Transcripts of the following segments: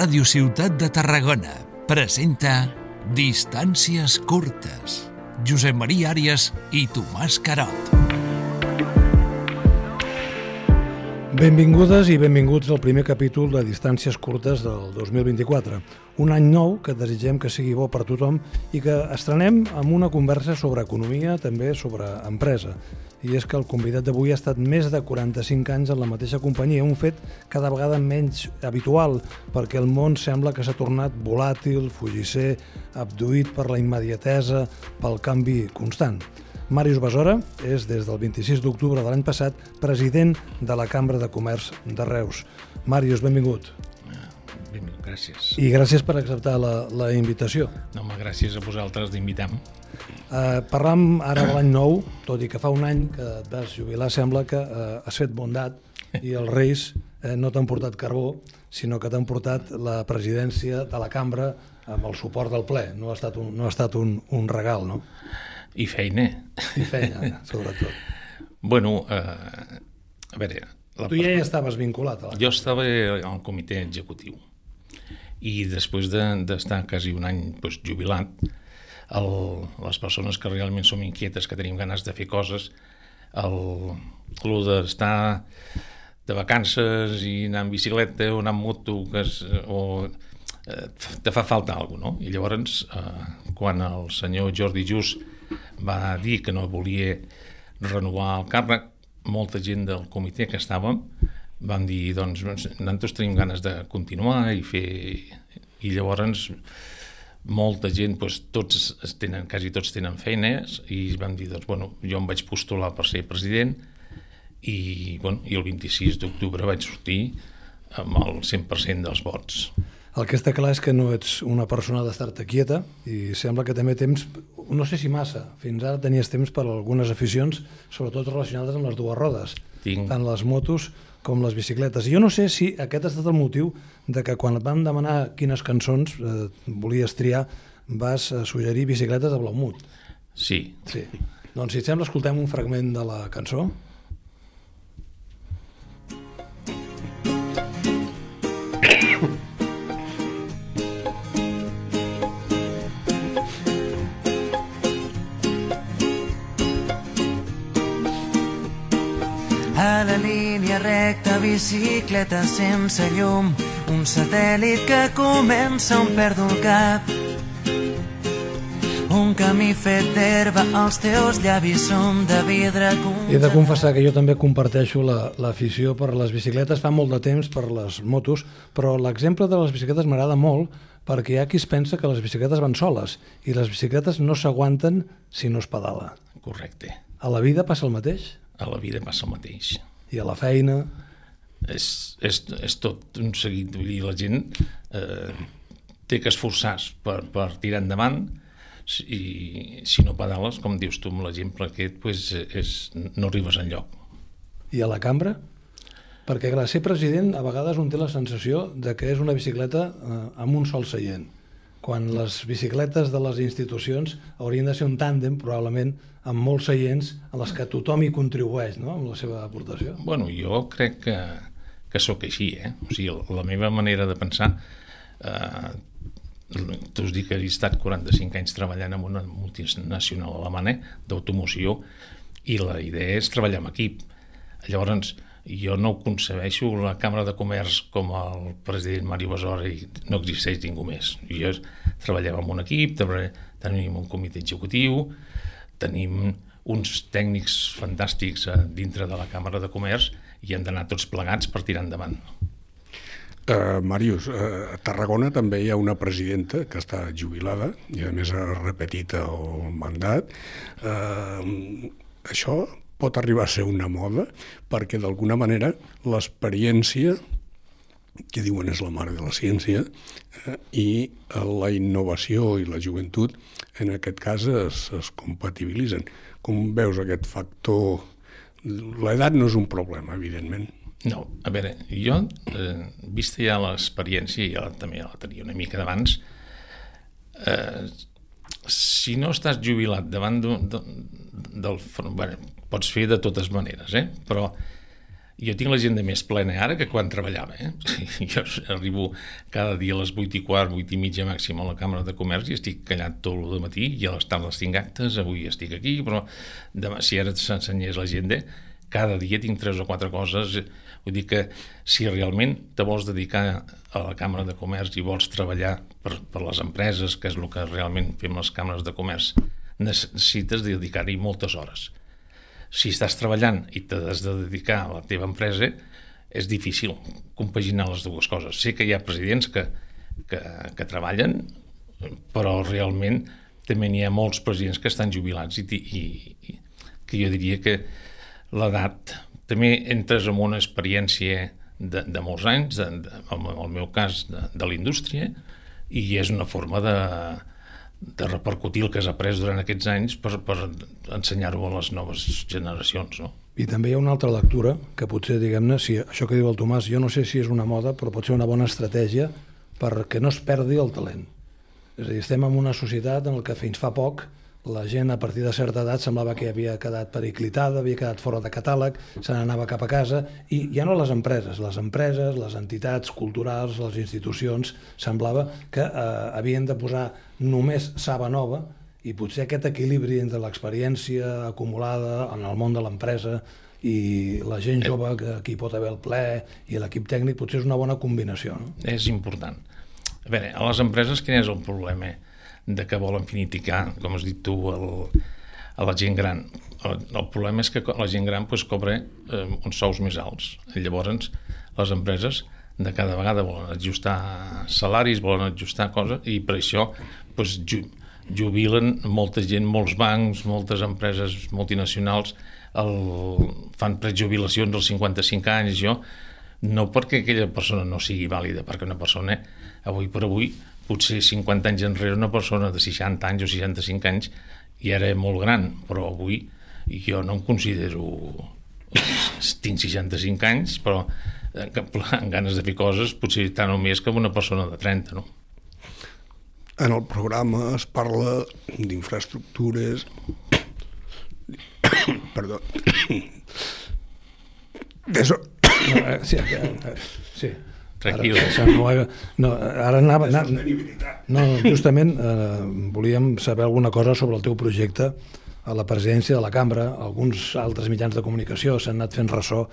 Ràdio Ciutat de Tarragona presenta Distàncies curtes. Josep Maria Àrias i Tomàs Carot. Benvingudes i benvinguts al primer capítol de Distàncies curtes del 2024. Un any nou que desitgem que sigui bo per tothom i que estrenem amb una conversa sobre economia, també sobre empresa. I és que el convidat d'avui ha estat més de 45 anys en la mateixa companyia, un fet cada vegada menys habitual, perquè el món sembla que s'ha tornat volàtil, fugisser, abduït per la immediatesa, pel canvi constant. Màrius Besora és, des del 26 d'octubre de l'any passat, president de la Cambra de Comerç de Reus. Màrius, benvingut. Benvingut, gràcies. I gràcies per acceptar la, la invitació. No, home, gràcies a vosaltres d'invitar-me. Uh, parlam ara de l'any nou, tot i que fa un any que et vas jubilar, sembla que uh, has fet bondat i els Reis eh, no t'han portat carbó, sinó que t'han portat la presidència de la cambra amb el suport del ple. No ha estat un, no ha estat un, un regal, no? I feina. I feina, sobretot. Bueno, eh, a veure... La tu ja hi estaves vinculat. A la... Jo estava al comitè executiu i després d'estar de, quasi un any pues, jubilat, el, les persones que realment som inquietes, que tenim ganes de fer coses, el, el d'estar de vacances i anar en bicicleta o anar en moto que es, o eh, te fa falta alguna cosa, no? I llavors, eh, quan el senyor Jordi Just va dir que no volia renovar el càrrec, molta gent del comitè que estàvem vam dir, doncs, nosaltres tenim ganes de continuar i fer... I llavors molta gent, doncs, tots tenen, quasi tots tenen feines i vam dir, doncs, bueno, jo em vaig postular per ser president i, bueno, i el 26 d'octubre vaig sortir amb el 100% dels vots. El que està clar és que no ets una persona d'estar-te quieta i sembla que també temps, no sé si massa, fins ara tenies temps per algunes aficions, sobretot relacionades amb les dues rodes, Tinc. tant les motos com les bicicletes. I jo no sé si aquest ha estat el motiu de que quan et vam demanar quines cançons eh, volies triar vas eh, suggerir bicicletes de Blaumut. Sí. sí. Doncs si et sembla escoltem un fragment de la cançó. Bicicleta sense llum, un satèl·lit que comença on perdo el cap. Un camí fet d'herba, els teus llavis són de vidre. He de confessar que jo també comparteixo l'afició la, per les bicicletes, fa molt de temps per les motos, però l'exemple de les bicicletes m'agrada molt perquè hi ha qui es pensa que les bicicletes van soles i les bicicletes no s'aguanten si no es pedala. Correcte. A la vida passa el mateix? A la vida passa el mateix. I a la feina? És, és, és tot un seguit. Vull dir, la gent eh, té que esforçar-se per, per tirar endavant i si no pedales, com dius tu amb l'exemple aquest, pues, és, no arribes enlloc. I a la cambra? Perquè, clar, ser president a vegades un té la sensació de que és una bicicleta eh, amb un sol seient, quan les bicicletes de les institucions haurien de ser un tàndem, probablement, amb molts seients en les que tothom hi contribueix, no?, amb la seva aportació. Bueno, jo crec que, que sóc així, eh? O sigui, la meva manera de pensar... Eh, t'us dic que he estat 45 anys treballant en una multinacional alemana d'automoció i la idea és treballar en equip. Llavors, jo no concebeixo la Càmera de Comerç com el president Mario Besora i no existeix ningú més. Jo treballava en un equip, tenim un comitè executiu, tenim uns tècnics fantàstics dintre de la Càmera de Comerç i hem d'anar tots plegats per tirar endavant. Uh, Màrius, uh, a Tarragona també hi ha una presidenta que està jubilada i a més ha repetit el mandat. Uh, això pot arribar a ser una moda perquè d'alguna manera l'experiència que diuen és la mare de la ciència, eh, i la innovació i la joventut en aquest cas es, es compatibilitzen. Com veus aquest factor? L'edat no és un problema, evidentment. No, a veure, jo, eh, vista ja l'experiència, ja també ja la tenia una mica d'abans, eh, si no estàs jubilat davant d'un, del... Bueno, pots fer de totes maneres, eh? però jo tinc l'agenda més plena ara que quan treballava. Eh? Jo arribo cada dia a les 8 i quart, 8 i mitja màxim a la Càmera de Comerç i estic callat tot el matí i a les tardes tinc actes, avui estic aquí, però demà, si ara s'ensenyés l'agenda, cada dia tinc tres o quatre coses. Vull dir que si realment te vols dedicar a la Càmera de Comerç i vols treballar per, per les empreses, que és el que realment fem les càmeres de comerç, necessites dedicar-hi moltes hores si estàs treballant i t'has de dedicar a la teva empresa, és difícil compaginar les dues coses. Sé que hi ha presidents que, que, que treballen, però realment també n'hi ha molts presidents que estan jubilats i, i, i que jo diria que l'edat també entres en una experiència de, de molts anys, de, de, en el meu cas de, de la indústria, i és una forma de, de repercutir el que has après durant aquests anys per, per ensenyar-ho a les noves generacions. No? I també hi ha una altra lectura, que potser, diguem-ne, si això que diu el Tomàs, jo no sé si és una moda, però pot ser una bona estratègia perquè no es perdi el talent. És a dir, estem en una societat en què fins fa poc la gent a partir de certa edat semblava que havia quedat periclitada, havia quedat fora de catàleg, se n'anava cap a casa, i ja no les empreses, les empreses, les entitats culturals, les institucions, semblava que eh, havien de posar només saba nova i potser aquest equilibri entre l'experiència acumulada en el món de l'empresa i la gent eh. jove que aquí pot haver el ple i l'equip tècnic potser és una bona combinació. No? És important. A veure, a les empreses quin és el problema? De que volen finiticar, com has dit tu, el, a la gent gran. El, el problema és que la gent gran pues, cobra eh, uns sous més alts. Llavors, les empreses de cada vegada volen ajustar salaris, volen ajustar coses, i per això pues, ju, jubilen molta gent, molts bancs, moltes empreses multinacionals el, fan prejubilacions als 55 anys, jo, no perquè aquella persona no sigui vàlida, perquè una persona, avui per avui, potser 50 anys enrere una persona de 60 anys o 65 anys ja era molt gran, però avui jo no em considero tinc 65 anys però amb ganes de fer coses potser tant o més que una persona de 30 no? En el programa es parla d'infraestructures perdó de so... no, eh, sí, eh, eh, sí. Tranquil. Ara, no, no, ara anava... anava no, justament eh, volíem saber alguna cosa sobre el teu projecte a la presidència de la cambra. Alguns altres mitjans de comunicació s'han anat fent ressò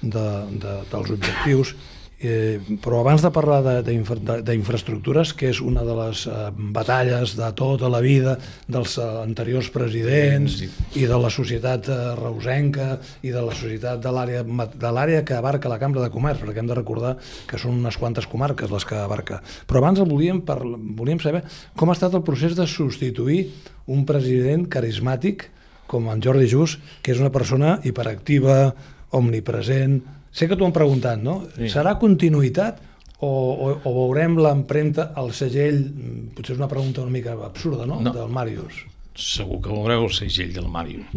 de, de, dels objectius Eh, però abans de parlar d'infraestructures, que és una de les eh, batalles de tota la vida dels eh, anteriors presidents sí. i de la societat eh, reusenca i de la societat de l'àrea de l'àrea que abarca la Cambra de Comerç, perquè hem de recordar que són unes quantes comarques les que abarca. Però abans volíem, per, volíem saber com ha estat el procés de substituir un president carismàtic com en Jordi Just, que és una persona hiperactiva, omnipresent, Sé que t'ho han preguntat, no? Sí. Serà continuïtat o, o, o veurem l'empremta, el segell, potser és una pregunta una mica absurda, no? no. Del Màrius. Segur que veureu el segell del Màrius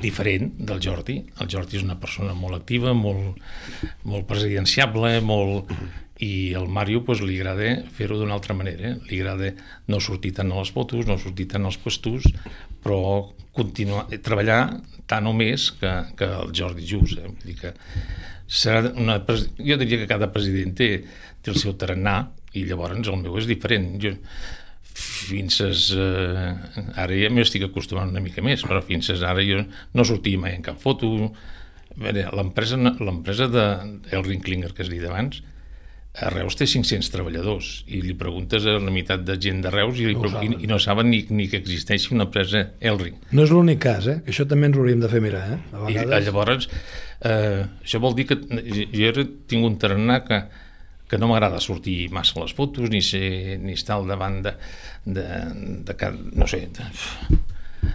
diferent del Jordi. El Jordi és una persona molt activa, molt, molt presidenciable, molt... i al Mario pues, li agrada fer-ho d'una altra manera. Li agrada no sortir tant a les fotos, no sortir tant als puestos, però continuar, treballar tant o més que, que el Jordi Just. Eh? Vull dir que serà una, jo diria que cada president té, té el seu tarannà i llavors el meu és diferent. Jo, fins as, eh, ara ja m'hi estic acostumant una mica més, però fins as ara jo no sortia mai en cap foto. L'empresa de Elring Klinger que has dit abans, a Reus té 500 treballadors i li preguntes a la meitat de gent de Reus i, no i, i no saben ni, ni que existeixi una empresa Elring. No és l'únic cas, eh? això també ens hauríem de fer mirar. Eh? A vegades... I llavors, eh, això vol dir que jo tinc un tarannà que, que no m'agrada sortir massa a les fotos ni, ser, ni estar al davant de, de, de, de no sé, de,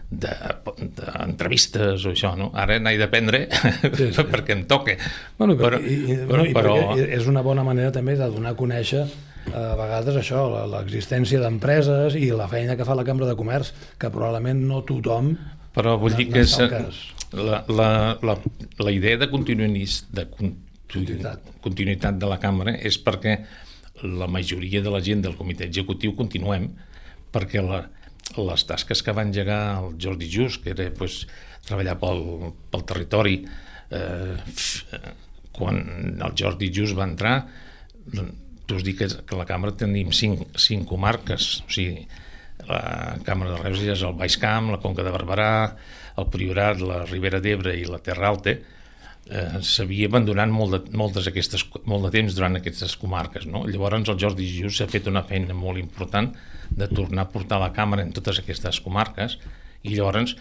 d'entrevistes de, o això, no? Ara n'he d'aprendre sí, sí. perquè em toca. Bueno, però, i, i, però, i però... és una bona manera també de donar a conèixer a vegades això, l'existència d'empreses i la feina que fa la Cambra de Comerç, que probablement no tothom però vull dir que és la, la, la, la idea de, de continuïtat. continuïtat de la Cambra és perquè la majoria de la gent del comitè executiu continuem perquè la, les tasques que va engegar el Jordi Just, que era pues, treballar pel, pel territori, eh, quan el Jordi Just va entrar, t'us dic que, la càmera tenim cinc, cinc comarques, o sigui, la Càmera de Reus és el Baix Camp, la Conca de Barberà, el Priorat, la Ribera d'Ebre i la Terra Alta, eh, s'havia abandonat molt de, moltes aquestes, molt de temps durant aquestes comarques. No? Llavors el Jordi Just s'ha fet una feina molt important de tornar a portar la càmera en totes aquestes comarques i llavors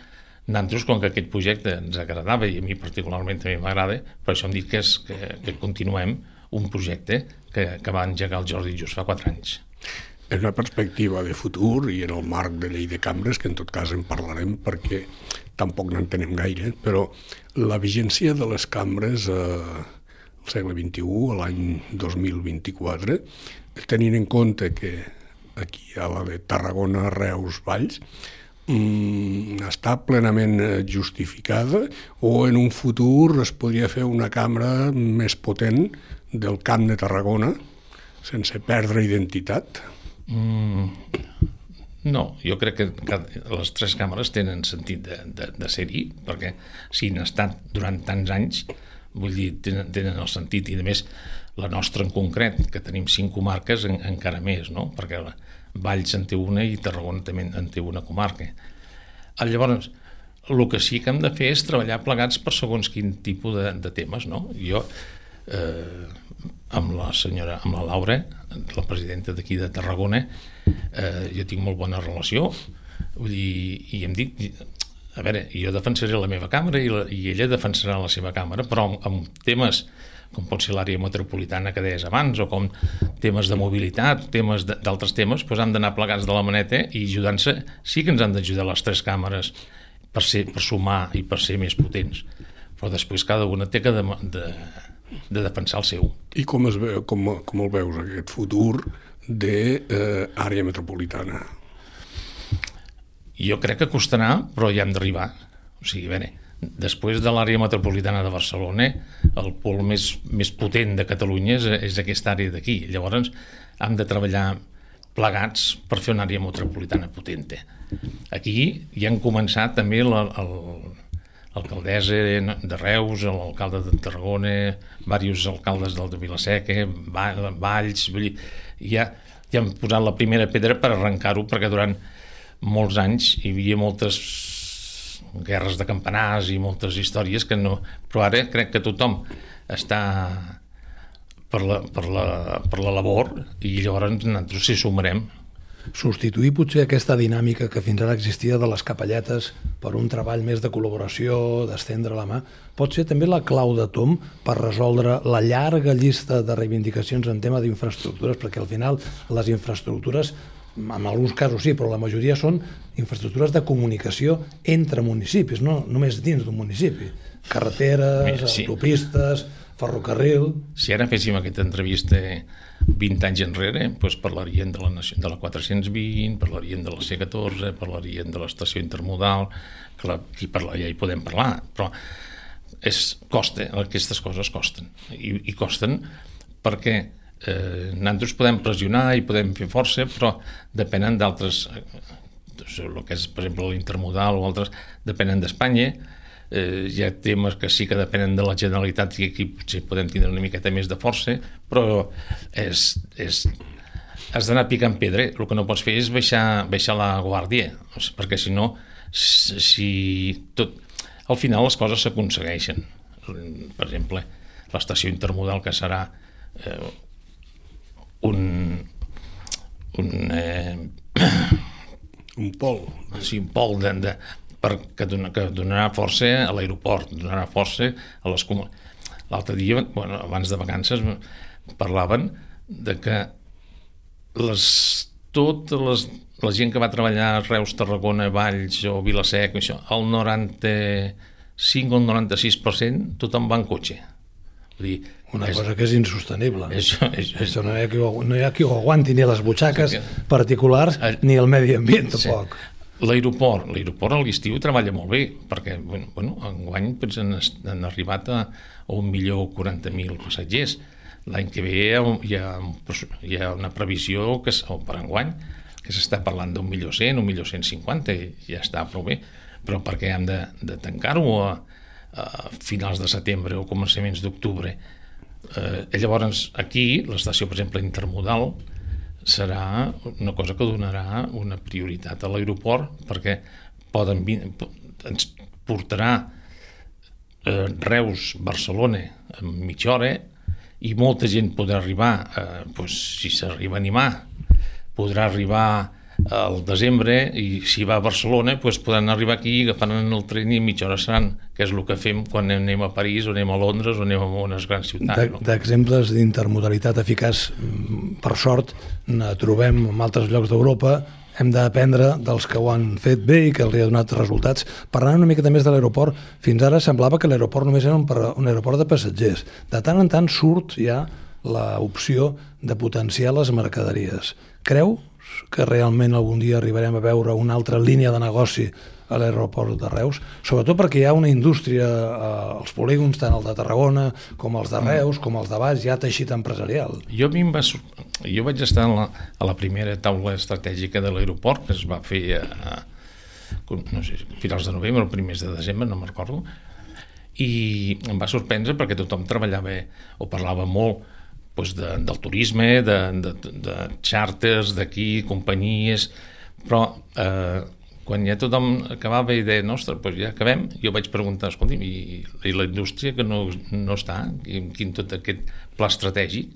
nosaltres, com que aquest projecte ens agradava i a mi particularment també m'agrada, per això hem dit que, és, que, que continuem un projecte que, que va engegar el Jordi just fa 4 anys. És una perspectiva de futur i en el marc de llei de cambres, que en tot cas en parlarem perquè tampoc n'entenem gaire, però la vigència de les cambres eh, al segle XXI, l'any 2024, tenint en compte que aquí a la de Tarragona, Reus, Valls, mm, està plenament eh, justificada o en un futur es podria fer una cambra més potent del Camp de Tarragona sense perdre identitat? Mm, no, jo crec que, les tres càmeres tenen sentit de, de, de ser-hi, perquè si han estat durant tants anys, vull dir, tenen, tenen el sentit, i a més la nostra en concret, que tenim cinc comarques, en, encara més, no? perquè la, Valls en té una i Tarragona també en té una comarca. Llavors, el que sí que hem de fer és treballar plegats per segons quin tipus de, de temes, no? Jo, eh, amb la senyora, amb la Laura, la presidenta d'aquí de Tarragona, eh, jo tinc molt bona relació, vull dir, i em dic, a veure, jo defensaré la meva càmera i, la, i ella defensarà la seva càmera, però amb, amb temes com pot ser l'àrea metropolitana que deies abans, o com temes de mobilitat, temes d'altres temes, doncs hem d'anar plegats de la maneta i ajudant-se, sí que ens han d'ajudar les tres càmeres per, ser, per sumar i per ser més potents, però després cada una té que de, de, de defensar el seu. I com, es veu, com, com el veus, aquest futur d'àrea eh, metropolitana? Jo crec que costarà, però ja hem d'arribar. O sigui, veure, després de l'àrea metropolitana de Barcelona, el pol més, més potent de Catalunya és, és aquesta àrea d'aquí. Llavors, hem de treballar plegats per fer una àrea metropolitana potent. Aquí ja han començat també la, el, l'alcaldessa de Reus, l'alcalde de Tarragona, diversos alcaldes del de Vilaseca, Valls, vull dir, ja, ja han posat la primera pedra per arrencar-ho, perquè durant molts anys hi havia moltes guerres de campanars i moltes històries que no... Però ara crec que tothom està per la, per la, per la labor i llavors nosaltres s'hi sumarem substituir potser aquesta dinàmica que fins ara existia de les capelletes per un treball més de col·laboració, d'estendre la mà, pot ser també la clau de tom per resoldre la llarga llista de reivindicacions en tema d'infraestructures, perquè al final les infraestructures en alguns casos sí, però la majoria són infraestructures de comunicació entre municipis, no només dins d'un municipi. Carreteres, sí. autopistes, ferrocarril... Si ara féssim aquesta entrevista 20 anys enrere, doncs parlarien de la, de la 420, parlarien de la C14, parlarien de l'estació intermodal, que la, i parlar, ja hi podem parlar, però és, costa, aquestes coses costen, i, i costen perquè eh, nosaltres podem pressionar i podem fer força, però depenen d'altres, eh, el que és, per exemple, l'intermodal o altres, depenen d'Espanya, eh, hi ha temes que sí que depenen de la Generalitat i aquí potser podem tindre una miqueta més de força, però és, és, has d'anar picant pedra. El que no pots fer és baixar, baixar la guàrdia, perquè si no, si tot... Al final les coses s'aconsegueixen. Per exemple, l'estació intermodal que serà eh, un, un, eh, un pol. Sí, un pol de, de, per, que, dona, que donarà força a l'aeroport, donarà força a les L'altre dia, bueno, abans de vacances, parlaven de que les, tota les, la gent que va treballar a Reus, Tarragona, Valls o Vilasec, això, el 95 o el 96% tothom va en cotxe. Vull dir, una és, cosa que és insostenible. Això, és, és, això no, hi ha qui ho, no hi ha qui ho aguanti, ni les butxaques sí, que, particulars, ni el medi ambient, tampoc. Sí. L'aeroport, l'aeroport a l'estiu treballa molt bé, perquè bueno, bueno, enguany doncs, han, han arribat a, a un milió 40.000 passatgers. L'any que ve hi ha, hi, ha, hi ha una previsió que, o per enguany que s'està parlant d'un milió 100, un milió 150, i ja està prou bé, però perquè hem de, de tancar-ho a, a finals de setembre o començaments d'octubre. Eh, llavors, aquí, l'estació, per exemple, intermodal, serà una cosa que donarà una prioritat a l'aeroport perquè poden ens portarà eh, Reus, Barcelona en mitja hora i molta gent podrà arribar, eh, doncs, si s'arriba a animar, podrà arribar al desembre i si va a Barcelona doncs podran arribar aquí agafant el tren i mitja hora seran, que és el que fem quan anem a París o anem a Londres o anem a unes grans ciutats. D'exemples no? d'intermodalitat eficaç, mm, per sort, ne trobem en altres llocs d'Europa, hem d'aprendre dels que ho han fet bé i que els ha donat resultats. Parlant una mica més de l'aeroport, fins ara semblava que l'aeroport només era un, un aeroport de passatgers. De tant en tant surt ja l'opció de potenciar les mercaderies. Creu que realment algun dia arribarem a veure una altra línia de negoci a l'aeroport de Reus, sobretot perquè hi ha una indústria eh, als polígons, tant el de Tarragona com els de Reus, com els de Baix, ja teixit empresarial. Jo, a mi em va, jo vaig estar a la, a la primera taula estratègica de l'aeroport, que es va fer a, a no sé, finals de novembre o primers de desembre, no me'n recordo, i em va sorprendre perquè tothom treballava o parlava molt doncs de, del turisme, de, de, de xàrters d'aquí, companyies, però eh, quan ja tothom acabava i deia, ostres, doncs ja acabem, jo vaig preguntar, escolti, i, i la indústria que no, no està, quin, quin tot aquest pla estratègic,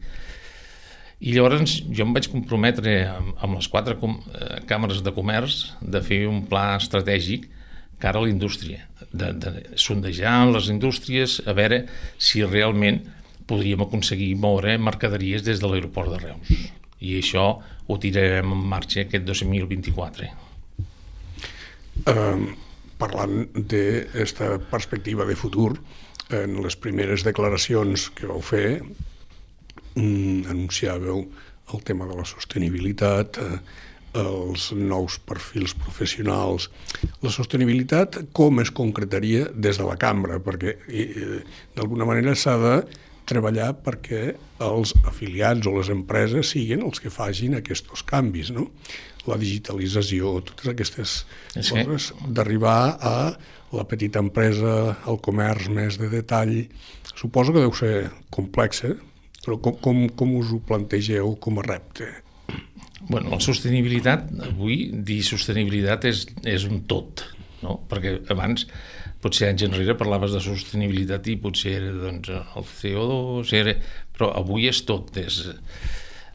i llavors jo em vaig comprometre amb, amb les quatre com, eh, càmeres de comerç de fer un pla estratègic cara a la indústria, de, de sondejar les indústries a veure si realment podríem aconseguir moure mercaderies des de l'aeroport de Reus. I això ho tirarem en marxa aquest 2024. Eh, parlant d'aquesta perspectiva de futur, en les primeres declaracions que vau fer, mm, anunciàveu el tema de la sostenibilitat, eh, els nous perfils professionals. La sostenibilitat com es concretaria des de la cambra? Perquè eh, d'alguna manera s'ha de treballar perquè els afiliats o les empreses siguin els que fagin aquests canvis. No? la digitalització, totes aquestes sí. coses, d'arribar a la petita empresa, el comerç més de detall. Suposo que deu ser complex, eh? però com, com, com us ho plantegeu com a repte? Bueno, la sostenibilitat, avui dir sostenibilitat és, és un tot, no? perquè abans, potser anys enrere parlaves de sostenibilitat i potser era doncs, el CO2, era... però avui és tot, és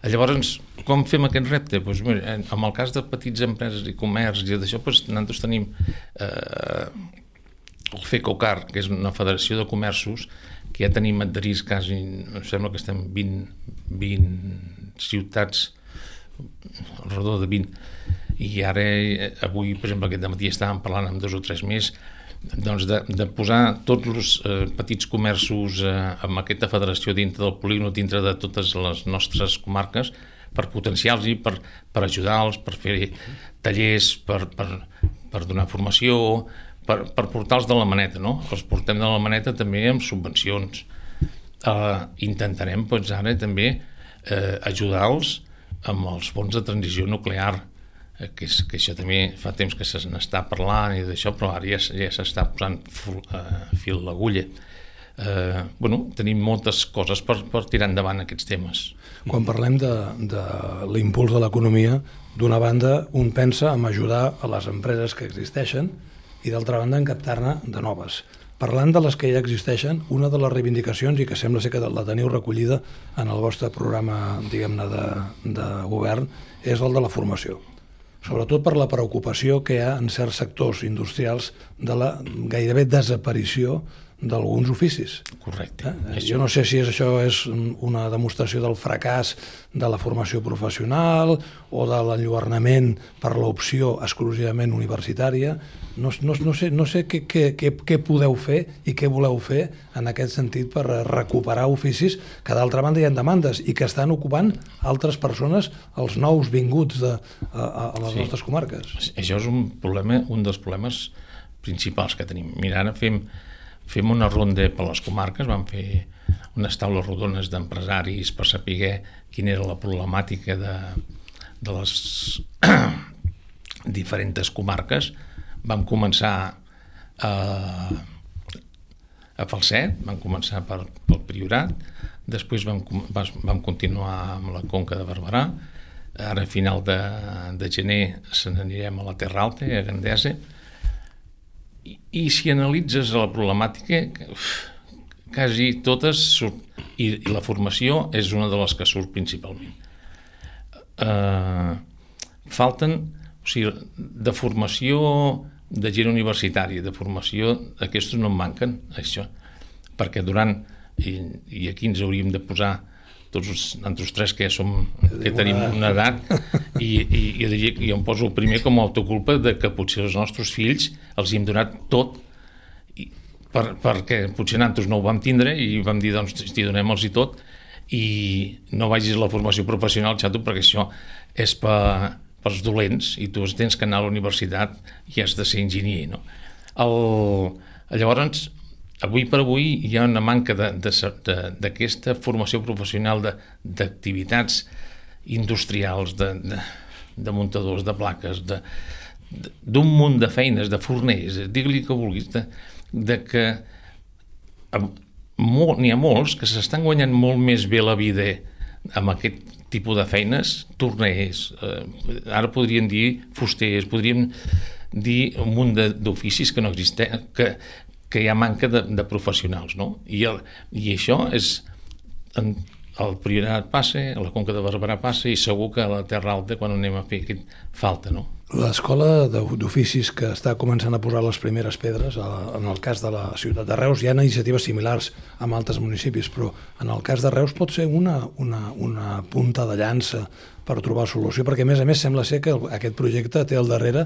Llavors, com fem aquest repte? Pues, mira, en el cas de petites empreses i comerç i d'això, pues, nosaltres tenim eh, el FECOCAR, que és una federació de comerços, que ja tenim adherits quasi, em sembla que estem 20, 20 ciutats, al redor de 20, i ara, eh, avui, per exemple, aquest matí estàvem parlant amb dos o tres més, doncs de, de posar tots els eh, petits comerços eh, amb aquesta federació dintre del polígon, dintre de totes les nostres comarques, per potenciar-los per, per ajudar-los, per fer tallers, per, per, per donar formació, per, per portar-los de la maneta, no? Els portem de la maneta també amb subvencions. Eh, intentarem, doncs, ara també eh, ajudar-los amb els fons de transició nuclear, que, és, que això també fa temps que se n'està parlant i d'això, però ara ja, ja s'està posant fil, uh, fil l'agulla. Eh, bueno, tenim moltes coses per, per tirar endavant aquests temes. Quan parlem de, de l'impuls de l'economia, d'una banda un pensa en ajudar a les empreses que existeixen i d'altra banda en captar-ne de noves. Parlant de les que ja existeixen, una de les reivindicacions, i que sembla ser que la teniu recollida en el vostre programa diguem-ne de, de govern, és el de la formació sobretot per la preocupació que hi ha en certs sectors industrials de la gairebé desaparició d'alguns oficis. Correcte. Eh? Jo no sé si és, això és una demostració del fracàs de la formació professional o de l'enlluernament per l'opció exclusivament universitària. No, no, no sé, no sé què, què, què, què podeu fer i què voleu fer en aquest sentit per recuperar oficis que d'altra banda hi ha demandes i que estan ocupant altres persones, els nous vinguts de, a, a les sí. nostres comarques. Això és un problema, un dels problemes principals que tenim. Mira, ara fem fem una ronda per les comarques, vam fer unes taules rodones d'empresaris per saber quina era la problemàtica de, de les diferents comarques. Vam començar a, a Falset, vam començar per, pel Priorat, després vam, vam continuar amb la Conca de Barberà, ara a final de, de gener se n'anirem a la Terra Alta, a Gandesa, i, i si analitzes la problemàtica, uf, quasi totes surt, i, i la formació és una de les que surt principalment. Uh, falten, o sigui, de formació de gent universitària, de formació, aquests no en manquen, això, perquè durant, i, i aquí ens hauríem de posar tots els, nosaltres tres que ja som, que tenim una edat, i, i, i diria que jo em poso el primer com a autoculpa de que potser els nostres fills els hi hem donat tot i, per, perquè potser nosaltres no ho vam tindre i vam dir, doncs, hosti, donem-los i tot i no vagis a la formació professional, xato, perquè això és per, pels dolents i tu tens que anar a la universitat i has de ser enginyer, no? El, llavors, avui per avui hi ha una manca d'aquesta formació professional d'activitats industrials, de, de, de muntadors de plaques, d'un munt de feines, de forners, digue-li que vulguis, de, de que n'hi ha molts que s'estan guanyant molt més bé la vida amb aquest tipus de feines, torners, eh, ara podríem dir fusters, podríem dir un munt d'oficis que no existeixen, que, que hi ha manca de, de professionals, no? I, el, i això és... En, el Priorat passa, a la Conca de Barberà passa i segur que a la Terra Alta quan anem a fer aquest falta, no? L'escola d'oficis que està començant a posar les primeres pedres, en el cas de la ciutat de Reus, hi ha iniciatives similars amb altres municipis, però en el cas de Reus pot ser una, una, una punta de llança per trobar solució, perquè a més a més sembla ser que aquest projecte té al darrere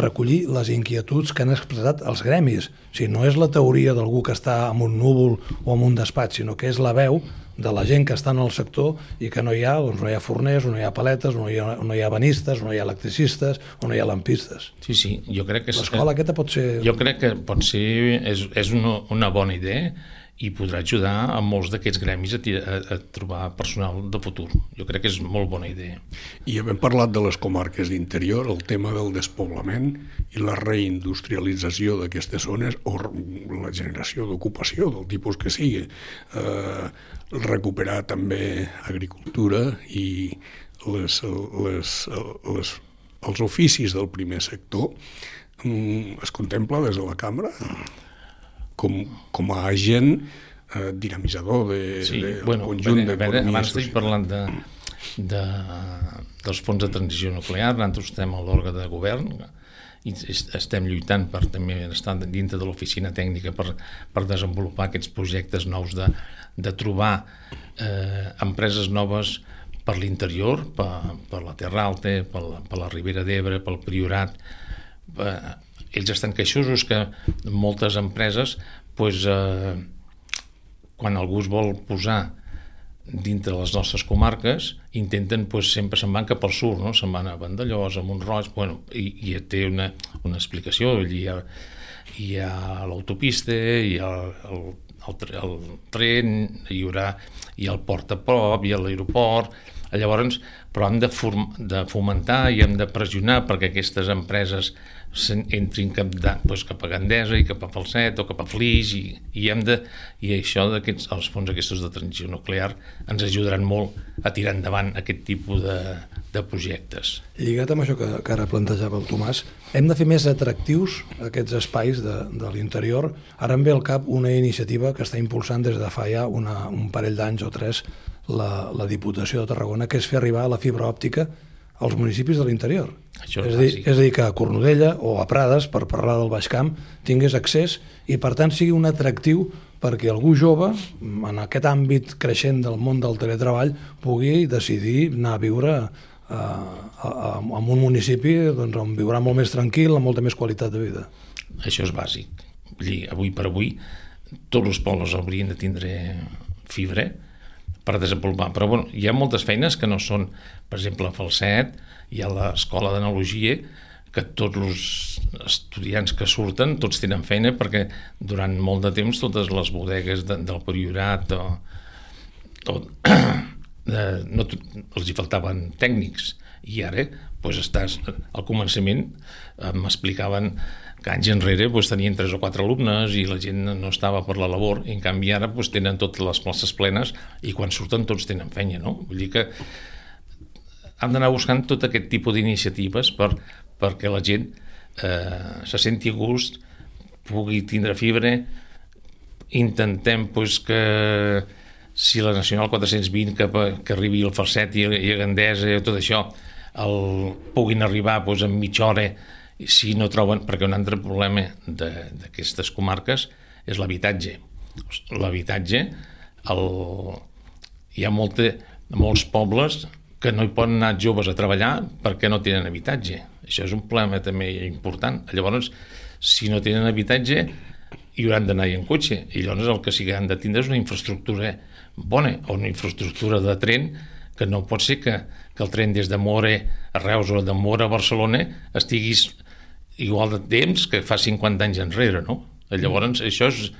recollir les inquietuds que han expressat els gremis. O sigui, no és la teoria d'algú que està en un núvol o en un despatx, sinó que és la veu de la gent que està en el sector i que no hi ha, doncs no hi ha forners, no hi ha paletes, no hi ha, no hi ha banistes, no hi ha electricistes, o no hi ha lampistes. Sí, sí, jo crec que... L'escola aquesta pot ser... Jo crec que pot ser, és, és una, una bona idea i podrà ajudar a molts d'aquests gremis a, a, a trobar personal de futur. Jo crec que és molt bona idea. I havent parlat de les comarques d'interior, el tema del despoblament i la reindustrialització d'aquestes zones o la generació d'ocupació del tipus que sigui, eh, recuperar també agricultura i les, les, les, els oficis del primer sector mm, es contempla des de la cambra com, com a agent eh, dinamitzador de, Sí, de bueno, conjunt a veure, d'economia abans estic social. parlant de, de, dels fons de transició nuclear, nosaltres estem a l'òrgan de govern i est- estem lluitant per també estar dintre de l'oficina tècnica per, per desenvolupar aquests projectes nous de, de trobar eh, empreses noves per l'interior, per, per la Terra Alta, per la, per la Ribera d'Ebre, pel Priorat. Eh, ells estan queixosos que moltes empreses pues, eh, quan algú es vol posar dintre les nostres comarques, intenten, pues, sempre se'n van cap al sud, no? se'n van a Vandellós, a Montroig, bueno, i, i té una, una explicació, hi ha, hi ha l'autopista, hi ha el, el, el tren, hi haurà hi ha el port a prop, hi ha l'aeroport, llavors, però hem de, de fomentar i hem de pressionar perquè aquestes empreses entrin cap, de, doncs cap a Gandesa i cap a Falset o cap a Flix i, i hem de i això d'aquests els fons aquests de transició nuclear ens ajudaran molt a tirar endavant aquest tipus de, de projectes. Lligat amb això que, que ara plantejava el Tomàs, hem de fer més atractius aquests espais de, de l'interior. Ara em ve al cap una iniciativa que està impulsant des de fa ja una, un parell d'anys o tres la, la Diputació de Tarragona, que és fer arribar la fibra òptica als municipis de l'interior. Això és, és a dir, és a dir, que a Cornudella o a Prades, per parlar del Baix Camp, tingués accés i, per tant, sigui un atractiu perquè algú jove, en aquest àmbit creixent del món del teletreball, pugui decidir anar a viure a, a, a, en un municipi doncs, on viurà molt més tranquil, amb molta més qualitat de vida. Això és bàsic. Vull dir, avui per avui tots els pobles haurien de tindre fibra per desenvolupar. Però bueno, hi ha moltes feines que no són, per exemple, a Falset, hi ha l'escola d'analogia, que tots els estudiants que surten, tots tenen feina perquè durant molt de temps totes les bodegues de, del Priorat o, o de, no, to- els hi faltaven tècnics i ara pues estàs, al començament eh, m'explicaven que anys enrere pues, tenien tres o quatre alumnes i la gent no estava per la labor, i en canvi ara pues, tenen totes les places plenes i quan surten tots tenen feina, no? Vull dir que hem d'anar buscant tot aquest tipus d'iniciatives per, perquè la gent eh, se senti a gust, pugui tindre fibre, intentem pues, que si la Nacional 420 que, que arribi al Falset i, i a Gandesa i tot això el, puguin arribar pues, en mitja hora si no troben, perquè un altre problema d'aquestes comarques és l'habitatge. L'habitatge, el... hi ha molta, molts pobles que no hi poden anar joves a treballar perquè no tenen habitatge. Això és un problema també important. Llavors, si no tenen habitatge, i hauran d'anar en cotxe. I llavors el que sí que han de tindre és una infraestructura bona, o una infraestructura de tren que no pot ser que, que el tren des de More a Reus o de More a Barcelona estiguis igual de temps que fa 50 anys enrere, no? Llavors, això és,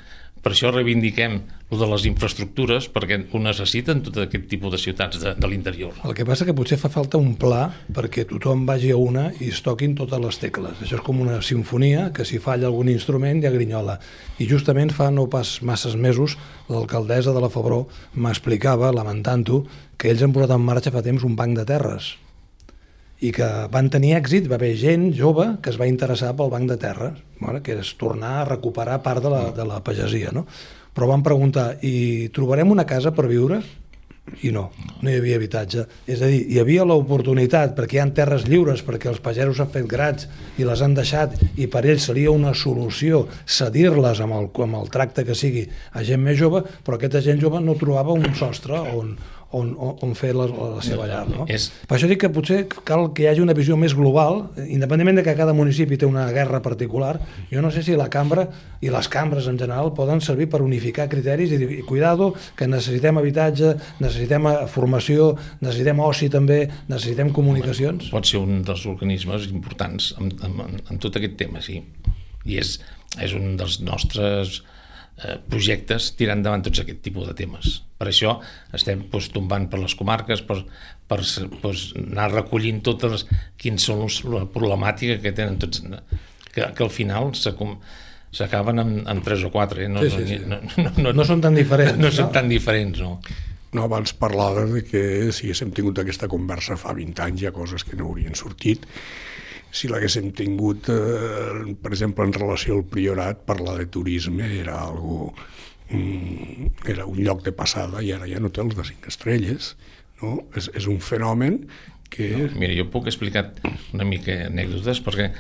per això reivindiquem el de les infraestructures, perquè ho necessiten tot aquest tipus de ciutats de, de l'interior. El que passa que potser fa falta un pla perquè tothom vagi a una i es toquin totes les tecles. Això és com una sinfonia que si falla algun instrument ja grinyola. I justament fa no pas masses mesos l'alcaldessa de la Febró m'explicava, lamentant-ho, que ells han posat en marxa fa temps un banc de terres i que van tenir èxit, va haver gent jove que es va interessar pel banc de terra, bueno, que és tornar a recuperar part de la, de la pagesia. No? Però van preguntar, i trobarem una casa per viure? I no, no hi havia habitatge. És a dir, hi havia l'oportunitat perquè hi ha terres lliures, perquè els pagesos han fet grats i les han deixat i per ells seria una solució cedir-les amb, el, amb el tracte que sigui a gent més jove, però aquesta gent jove no trobava un sostre on, on, on, on fer la, la seva llar. No? És... Per això dic que potser cal que hi hagi una visió més global, independentment de que cada municipi té una guerra particular, jo no sé si la cambra i les cambres en general poden servir per unificar criteris i dir, cuidado, que necessitem habitatge, necessitem eh, formació, necessitem oci també, necessitem comunicacions. Pot ser un dels organismes importants en, en, en tot aquest tema, sí. I és, és un dels nostres eh, projectes tirant endavant tots aquest tipus de temes. Per això estem doncs, tombant per les comarques, per, per doncs, anar recollint totes les, quins són les, la problemàtica que tenen tots, que, que al final s'acaben amb, amb tres o quatre. Eh? No, sí, sí, sí. No, no, no, no, són tan diferents. No, no són tan diferents, no. No, abans parlava de que si haguéssim tingut aquesta conversa fa 20 anys hi ha coses que no haurien sortit si l'haguéssim tingut, eh, per exemple, en relació al priorat, parlar de turisme era algo mm, era un lloc de passada i ara hi ha hotels de cinc estrelles. No? És, és un fenomen que... No, mira, jo puc explicar una mica anècdotes perquè,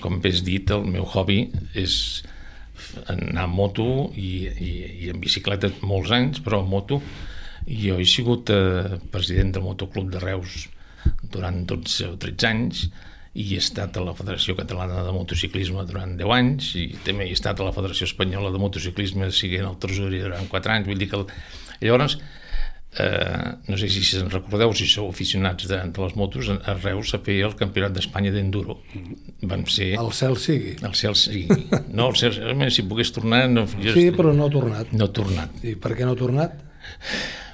com bé has dit, el meu hobby és anar a moto i, i, i en bicicleta molts anys, però a moto jo he sigut eh, president del motoclub de Reus durant 12 o 13 anys i he estat a la Federació Catalana de Motociclisme durant 10 anys i també he estat a la Federació Espanyola de Motociclisme siguent el tresorer durant 4 anys. Vull dir que el... llavors eh, no sé si se'n recordeu si sou aficionats de, de les motos a Reus se feia el Campionat d'Espanya d'Enduro. Vam ser... El cel sigui. El cel sigui. No, el cel, si pogués tornar no, sí, però no ha tornat. No ha tornat. I per què no ha tornat?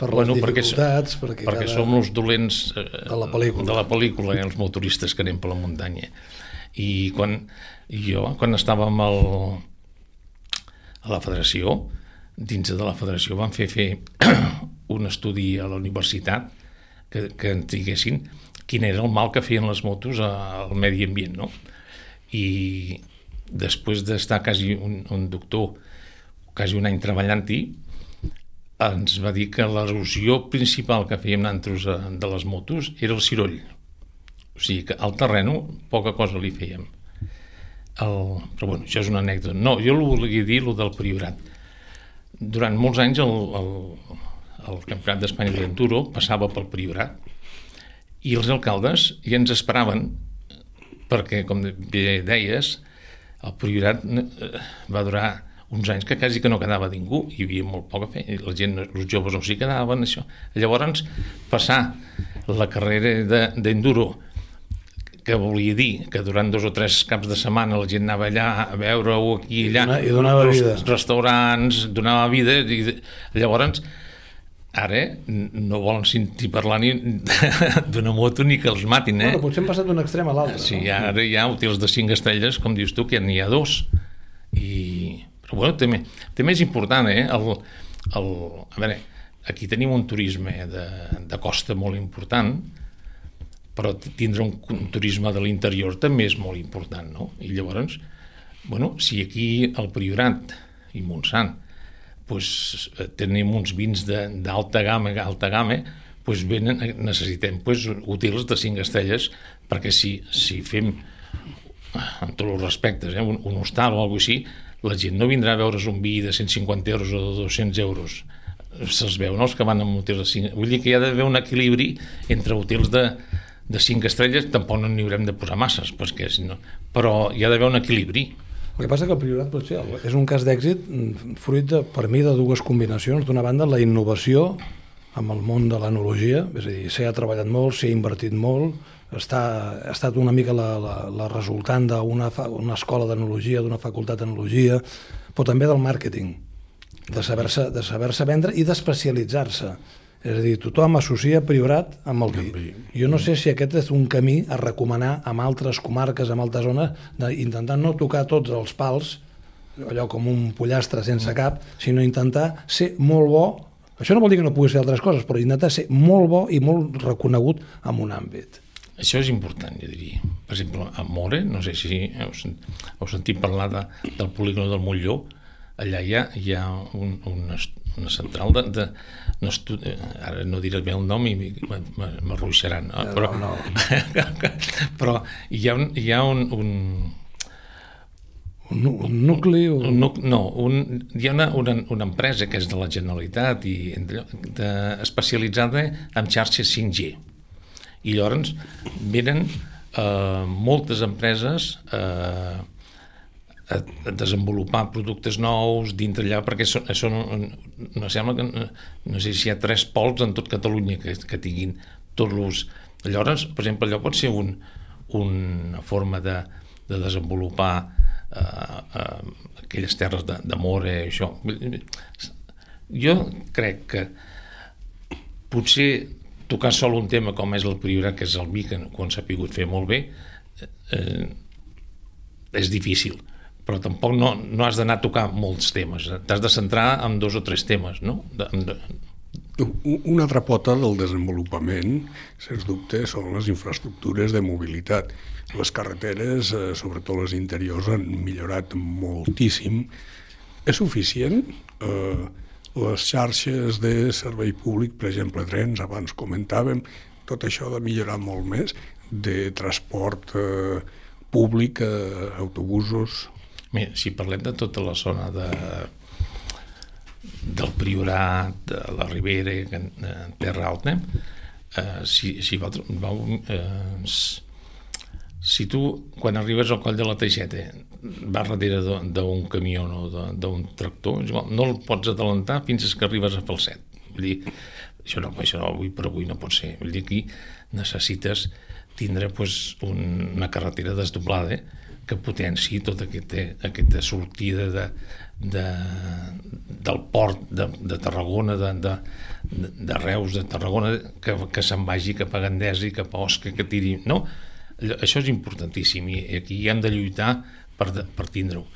Per les bueno, dificultats perquè, perquè, perquè som els dolents eh, de la pel·lícula, de la pel·lícula eh, els motoristes que anem per la muntanya i quan jo quan estàvem al, a la federació dins de la federació van fer fer un estudi a la universitat que, que ens diguessin quin era el mal que feien les motos al medi ambient no? i després d'estar quasi un, un doctor quasi un any treballant-hi ens va dir que l'erosió principal que fèiem nosaltres eh, de les motos era el ciroll. O sigui que al terreno poca cosa li fèiem. El... Però bueno, això és una anècdota. No, jo el volia dir, el del Priorat. Durant molts anys el, el, el Campionat d'Espanya d'Enduro passava pel Priorat i els alcaldes ja ens esperaven perquè, com bé deies, el Priorat eh, va durar uns anys que quasi que no quedava ningú, hi havia molt poca feina, la gent, els joves no s'hi quedaven, això. Llavors, passar la carrera d'enduro, que volia dir que durant dos o tres caps de setmana la gent anava allà a veure-ho aquí i allà, I donava vida. restaurants, donava vida, i llavors ara no volen sentir parlar ni d'una moto ni que els matin, eh? Bueno, potser hem passat d'un extrem a l'altre. Sí, no? ara hi ha hotels de 5 estrelles, com dius tu, que n'hi ha dos. I... Bueno, també, també és important, eh? El, el... A veure, aquí tenim un turisme de, de costa molt important, però tindre un, un turisme de l'interior també és molt important, no? I llavors, bueno, si aquí el Priorat i Montsant pues, tenim uns vins d'alta gamma, alta gamma, pues venen, necessitem pues, hotels de 5 estrelles perquè si, si fem amb tots els respectes, eh, un, un hostal o alguna així, la gent no vindrà a veure's un vi de 150 euros o de 200 euros se'ls veu, no? els que van a hotels de 5 vull dir que hi ha d'haver un equilibri entre hotels de, de 5 estrelles tampoc no n'hi haurem de posar masses perquè, si no, però hi ha d'haver un equilibri el que passa que el Priorat potser és un cas d'èxit fruit, de, per mi, de dues combinacions. D'una banda, la innovació amb el món de l'enologia, és a dir, s'ha treballat molt, s'ha invertit molt, està, ha estat una mica la, la, la resultant d'una una escola d'enologia, d'una facultat d'enologia, però també del màrqueting, de saber-se de saber vendre i d'especialitzar-se. És a dir, tothom associa Priorat amb el vi. Jo no sé si aquest és un camí a recomanar amb altres comarques, amb altres zones, d'intentar no tocar tots els pals, allò com un pollastre sense cap, sinó intentar ser molt bo això no vol dir que no puguis fer altres coses, però intentar ser molt bo i molt reconegut en un àmbit. Això és important, jo diria. Per exemple, a More, no sé si heu, heu sentit parlar de, del polígon del Molló, allà hi ha, hi ha un, un, una central de, de no estudi... ara no diré bé el nom i m'arruixaran no? però, no, no. però hi ha un, hi ha un, un un, un nucli? O... Un, no, un, hi ha una, una, una empresa que és de la Generalitat i de, de, especialitzada en xarxes 5G. I llavors venen eh, moltes empreses eh, a, a desenvolupar productes nous dintre allà, perquè són, són no sembla que, no sé si hi ha tres pols en tot Catalunya que, que tinguin tots els... Llavors, per exemple, allò pot ser un, una forma de, de desenvolupar eh, eh, aquelles terres d'amor, eh, això. Jo crec que potser tocar sol un tema com és el priorat, que és el vi, que quan s'ha pogut fer molt bé, eh, és difícil però tampoc no, no has d'anar a tocar molts temes, t'has de centrar en dos o tres temes, no? De, de... Una altra pota del desenvolupament, sens dubte, són les infraestructures de mobilitat. Les carreteres, eh, sobretot les interiors, han millorat moltíssim. És suficient? Eh, les xarxes de servei públic, per exemple, trens, abans comentàvem, tot això de millorar molt més, de transport eh, públic, eh, autobusos, Mira, si parlem de tota la zona de, del Priorat, de la Ribera, de Terra Alta, eh, si, si, va, va, eh, si tu, quan arribes al coll de la Teixeta, vas darrere d'un camió o d'un tractor, no el pots adelantar fins que arribes a Falset. Vull dir, això no, això no, avui per avui no pot ser. Vull dir, aquí necessites tindre pues, un, una carretera desdoblada eh? que potenci tota aquesta, aquesta sortida de, de, del port de, de Tarragona, de, de, de Reus, de Tarragona, que, que se'n vagi cap a Gandesa i cap a Osca, que tiri... No? Això és importantíssim i aquí hem de lluitar per, per tindre-ho.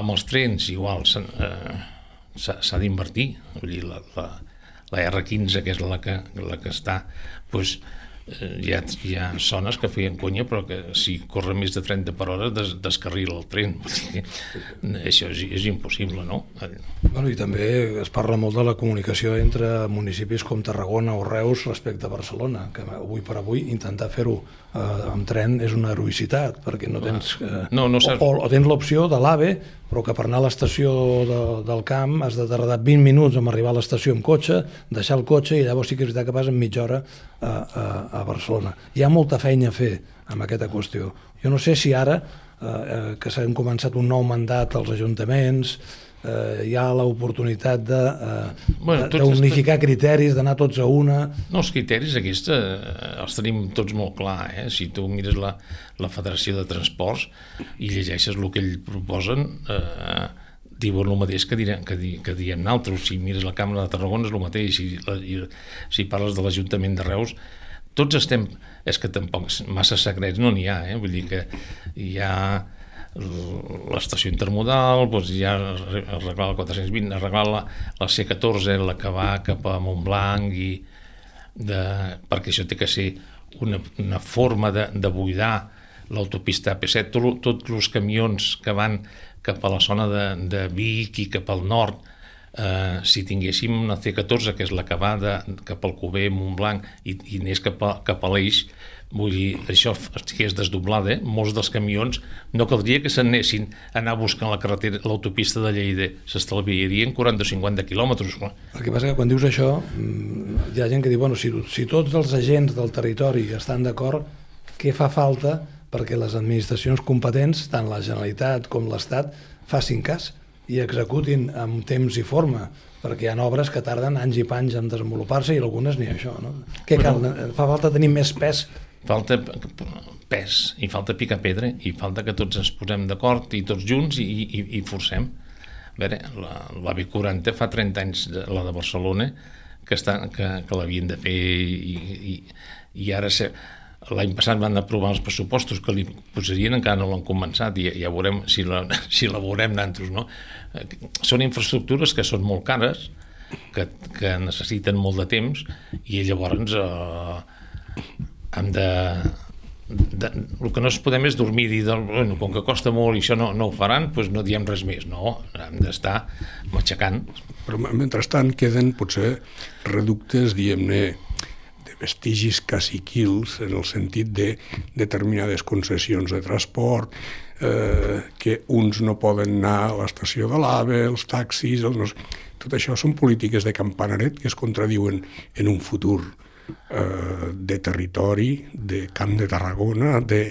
Amb els trens, igual, s'ha eh, d'invertir. Vull dir, la, la, la R15, que és la que, la que està, doncs, Eh, hi ha, hi ha zones que feien conya però que si corre més de 30 per hora des, descarrila el tren això és, és impossible no? Bueno, i també es parla molt de la comunicació entre municipis com Tarragona o Reus respecte a Barcelona que avui per avui intentar fer-ho eh, amb tren és una heroïcitat perquè no tens eh, no, no o, o tens l'opció de l'AVE però que per anar a l'estació de, del camp has de tardar 20 minuts en arribar a l'estació amb cotxe, deixar el cotxe i llavors sí que és veritat que vas en mitja hora a, a, a Barcelona. Hi ha molta feina a fer amb aquesta qüestió. Jo no sé si ara, eh, eh que s'han començat un nou mandat als ajuntaments, eh, hi ha l'oportunitat de, eh, bueno, d'unificar criteris, d'anar tots a una... No, els criteris aquests eh, els tenim tots molt clar. Eh? Si tu mires la, la Federació de Transports i llegeixes el que ells proposen, eh, diuen el mateix que, direm, que, di, que diem nosaltres. Si mires la Càmera de Tarragona és el mateix, si, la, i, si parles de l'Ajuntament de Reus, tots estem... És que tampoc massa secrets no n'hi ha, eh? vull dir que hi ha l'estació intermodal, doncs ha arreglar la 420, arreglar la, la C14, la que va cap a Montblanc, i de, perquè això té que ser una, una forma de, de buidar l'autopista AP7, tots tot els camions que van cap a la zona de, de Vic i cap al nord, eh, si tinguéssim una C14, que és la que va de, cap al Cuber, Montblanc, i, i anés cap a, cap a l'Eix, vull dir, això estigués desdoblada, eh? molts dels camions no caldria que s'anessin a anar buscant la carretera, l'autopista de Lleida, s'estalviarien 40 o 50 quilòmetres. El que passa que quan dius això, mm, hi ha gent que diu, bueno, si, si tots els agents del territori estan d'acord, què fa falta perquè les administracions competents, tant la Generalitat com l'Estat, facin cas i executin amb temps i forma, perquè hi ha obres que tarden anys i panys en desenvolupar-se i algunes ni això. No? Què cal? Fa falta tenir més pes falta pes i falta picar pedra i falta que tots ens posem d'acord i tots junts i, i, i forcem a veure, la, la B40 fa 30 anys la de Barcelona que, està, que, que l'havien de fer i, i, i ara se, l'any passat van aprovar els pressupostos que li posarien encara no l'han començat i ja veurem si la, si la veurem d'altres no? són infraestructures que són molt cares que, que necessiten molt de temps i llavors eh, hem de, de, el que no es podem és dormir i dir, bueno, com que costa molt i això no, no ho faran, doncs no diem res més. No, hem d'estar matxacant. Però mentrestant queden potser reductes, diguem-ne, de vestigis caciquils en el sentit de determinades concessions de transport, eh, que uns no poden anar a l'estació de l'AVE, els taxis, els... tot això són polítiques de campanaret que es contradiuen en un futur eh, de territori, de Camp de Tarragona, de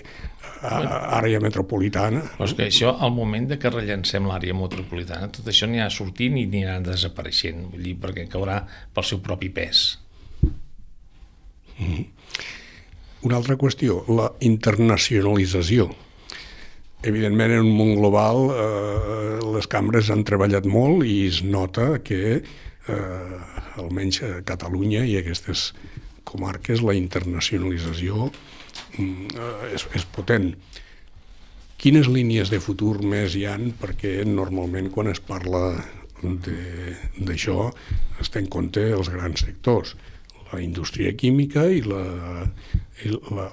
àrea metropolitana. Però és que això, al moment de que rellancem l'àrea metropolitana, tot això ha sortint i ha desapareixent, vull dir, perquè caurà pel seu propi pes. Mm -hmm. Una altra qüestió, la internacionalització. Evidentment, en un món global, eh, les cambres han treballat molt i es nota que, eh, almenys a Catalunya i aquestes comarques la internacionalització mm, és, és potent. Quines línies de futur més hi han? Perquè normalment quan es parla d'això es té en compte els grans sectors, la indústria química i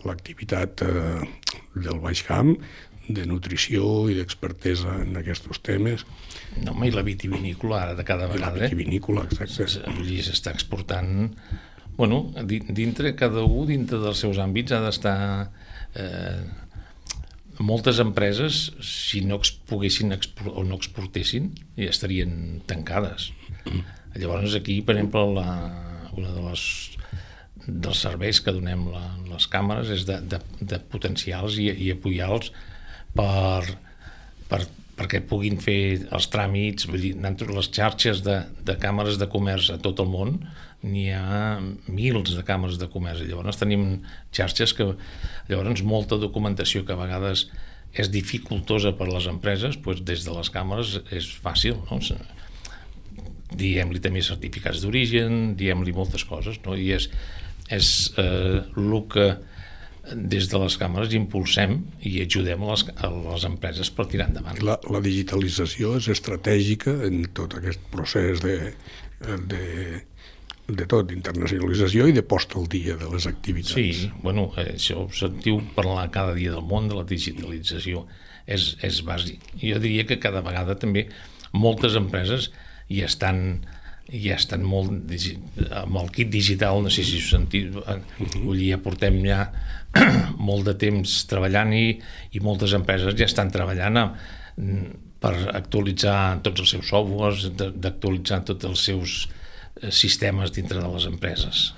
l'activitat la, la, eh, del Baix Camp, de nutrició i d'expertesa en aquests temes. No, i la vitivinícola ara de cada vegada. I la vitivinícola, exacte. Vull dir, s'està exportant bueno, dintre, cada un dintre dels seus àmbits ha d'estar... Eh, moltes empreses, si no es poguessin o no exportessin, ja estarien tancades. Llavors aquí, per exemple, la, una de les dels serveis que donem la, les càmeres és de, de, de potencials i, i apoyar-los per, per, perquè puguin fer els tràmits, vull dir, les xarxes de, de càmeres de comerç a tot el món n'hi ha mils de càmeres de comerç i llavors tenim xarxes que llavors molta documentació que a vegades és dificultosa per les empreses doncs des de les càmeres és fàcil no? diem-li també certificats d'origen diem-li moltes coses no? i és, és eh, el que des de les càmeres impulsem i ajudem a les, a les empreses per tirar endavant. La, la digitalització és estratègica en tot aquest procés de, de de tot, d'internacionalització i de post al dia de les activitats. Sí, bueno, això ho sentiu parlar cada dia del món de la digitalització, és, és bàsic. Jo diria que cada vegada també moltes empreses hi estan ja estan molt amb el kit digital, no sé si ho sentiu, uh -huh. vull dir, ja portem ja molt de temps treballant i, i moltes empreses ja estan treballant amb, per actualitzar tots els seus softwares, d'actualitzar tots els seus Eh, sistemes dintre de les empreses.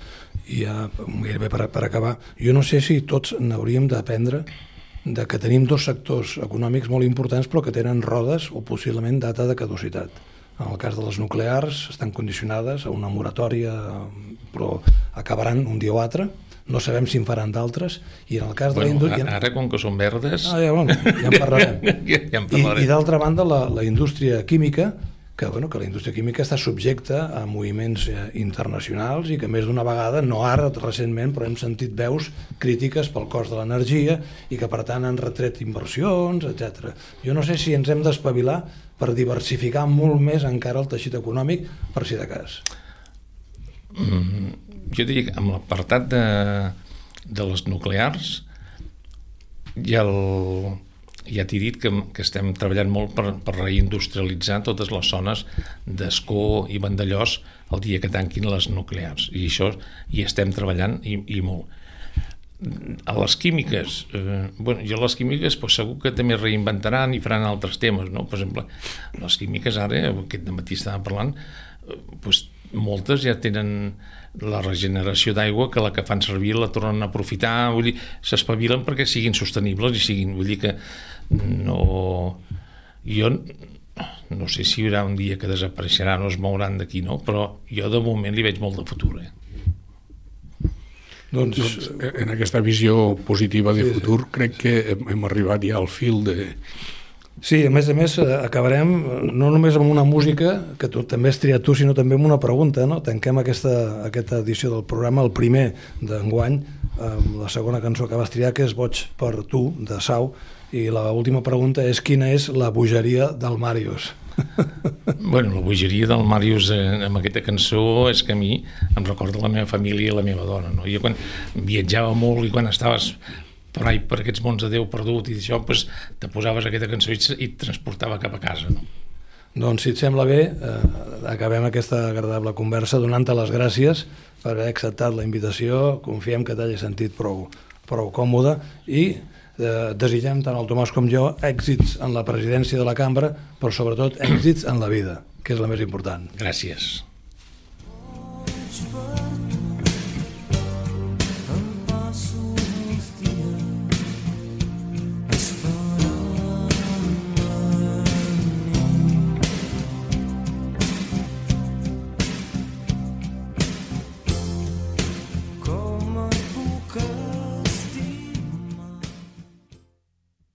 I ja, gairebé per, per acabar, jo no sé si tots n'hauríem d'aprendre de que tenim dos sectors econòmics molt importants però que tenen rodes o possiblement data de caducitat. En el cas de les nuclears estan condicionades a una moratòria però acabaran un dia o altre, no sabem si en faran d'altres, i en el cas de Bueno, la indústria... ara, com que són verdes... Ah, ja, bueno, ja en parlarem. ja, ja en I, parlarem. i d'altra banda, la, la indústria química, que, bueno, que la indústria química està subjecta a moviments eh, internacionals i que més d'una vegada, no ara recentment, però hem sentit veus crítiques pel cost de l'energia i que per tant han retret inversions, etc. Jo no sé si ens hem d'espavilar per diversificar molt més encara el teixit econòmic, per si de cas. jo diria que amb l'apartat de, de les nuclears ja, el, ja t'he dit que, que estem treballant molt per, per reindustrialitzar totes les zones d'Escó i Vandellós el dia que tanquin les nuclears i això hi estem treballant i, i molt a les químiques eh, bueno, jo a les químiques pues, segur que també reinventaran i faran altres temes no? per exemple, les químiques ara aquest matí estàvem parlant eh, pues, moltes ja tenen la regeneració d'aigua que la que fan servir la tornen a aprofitar vull dir, s'espavilen perquè siguin sostenibles i siguin, vull dir que no jo no sé si hi haurà un dia que desapareixeran o es mouran d'aquí, no? però jo de moment li veig molt de futur eh? Doncs, Doncs, eh, en aquesta visió positiva de futur, crec que hem, hem arribat ja al fil de, Sí, a més a més, eh, acabarem eh, no només amb una música, que tu també has triat tu, sinó també amb una pregunta. No? Tanquem aquesta, aquesta edició del programa, el primer d'enguany, amb la segona cançó que vas triar, que és Boig per tu, de Sau, i la última pregunta és quina és la bogeria del Màrius? Bueno, la bogeria del Màrius eh, amb aquesta cançó és que a mi em recorda la meva família i la meva dona. No? Jo quan viatjava molt i quan estaves per ahí, per aquests mons de Déu perdut i això, pues, te posaves aquesta cançó i, i et transportava cap a casa. No? Doncs, si et sembla bé, eh, acabem aquesta agradable conversa donant-te les gràcies per haver acceptat la invitació. Confiem que t'hagi sentit prou, prou còmode i eh, desitgem tant el Tomàs com jo èxits en la presidència de la cambra, però sobretot èxits en la vida, que és la més important. Gràcies.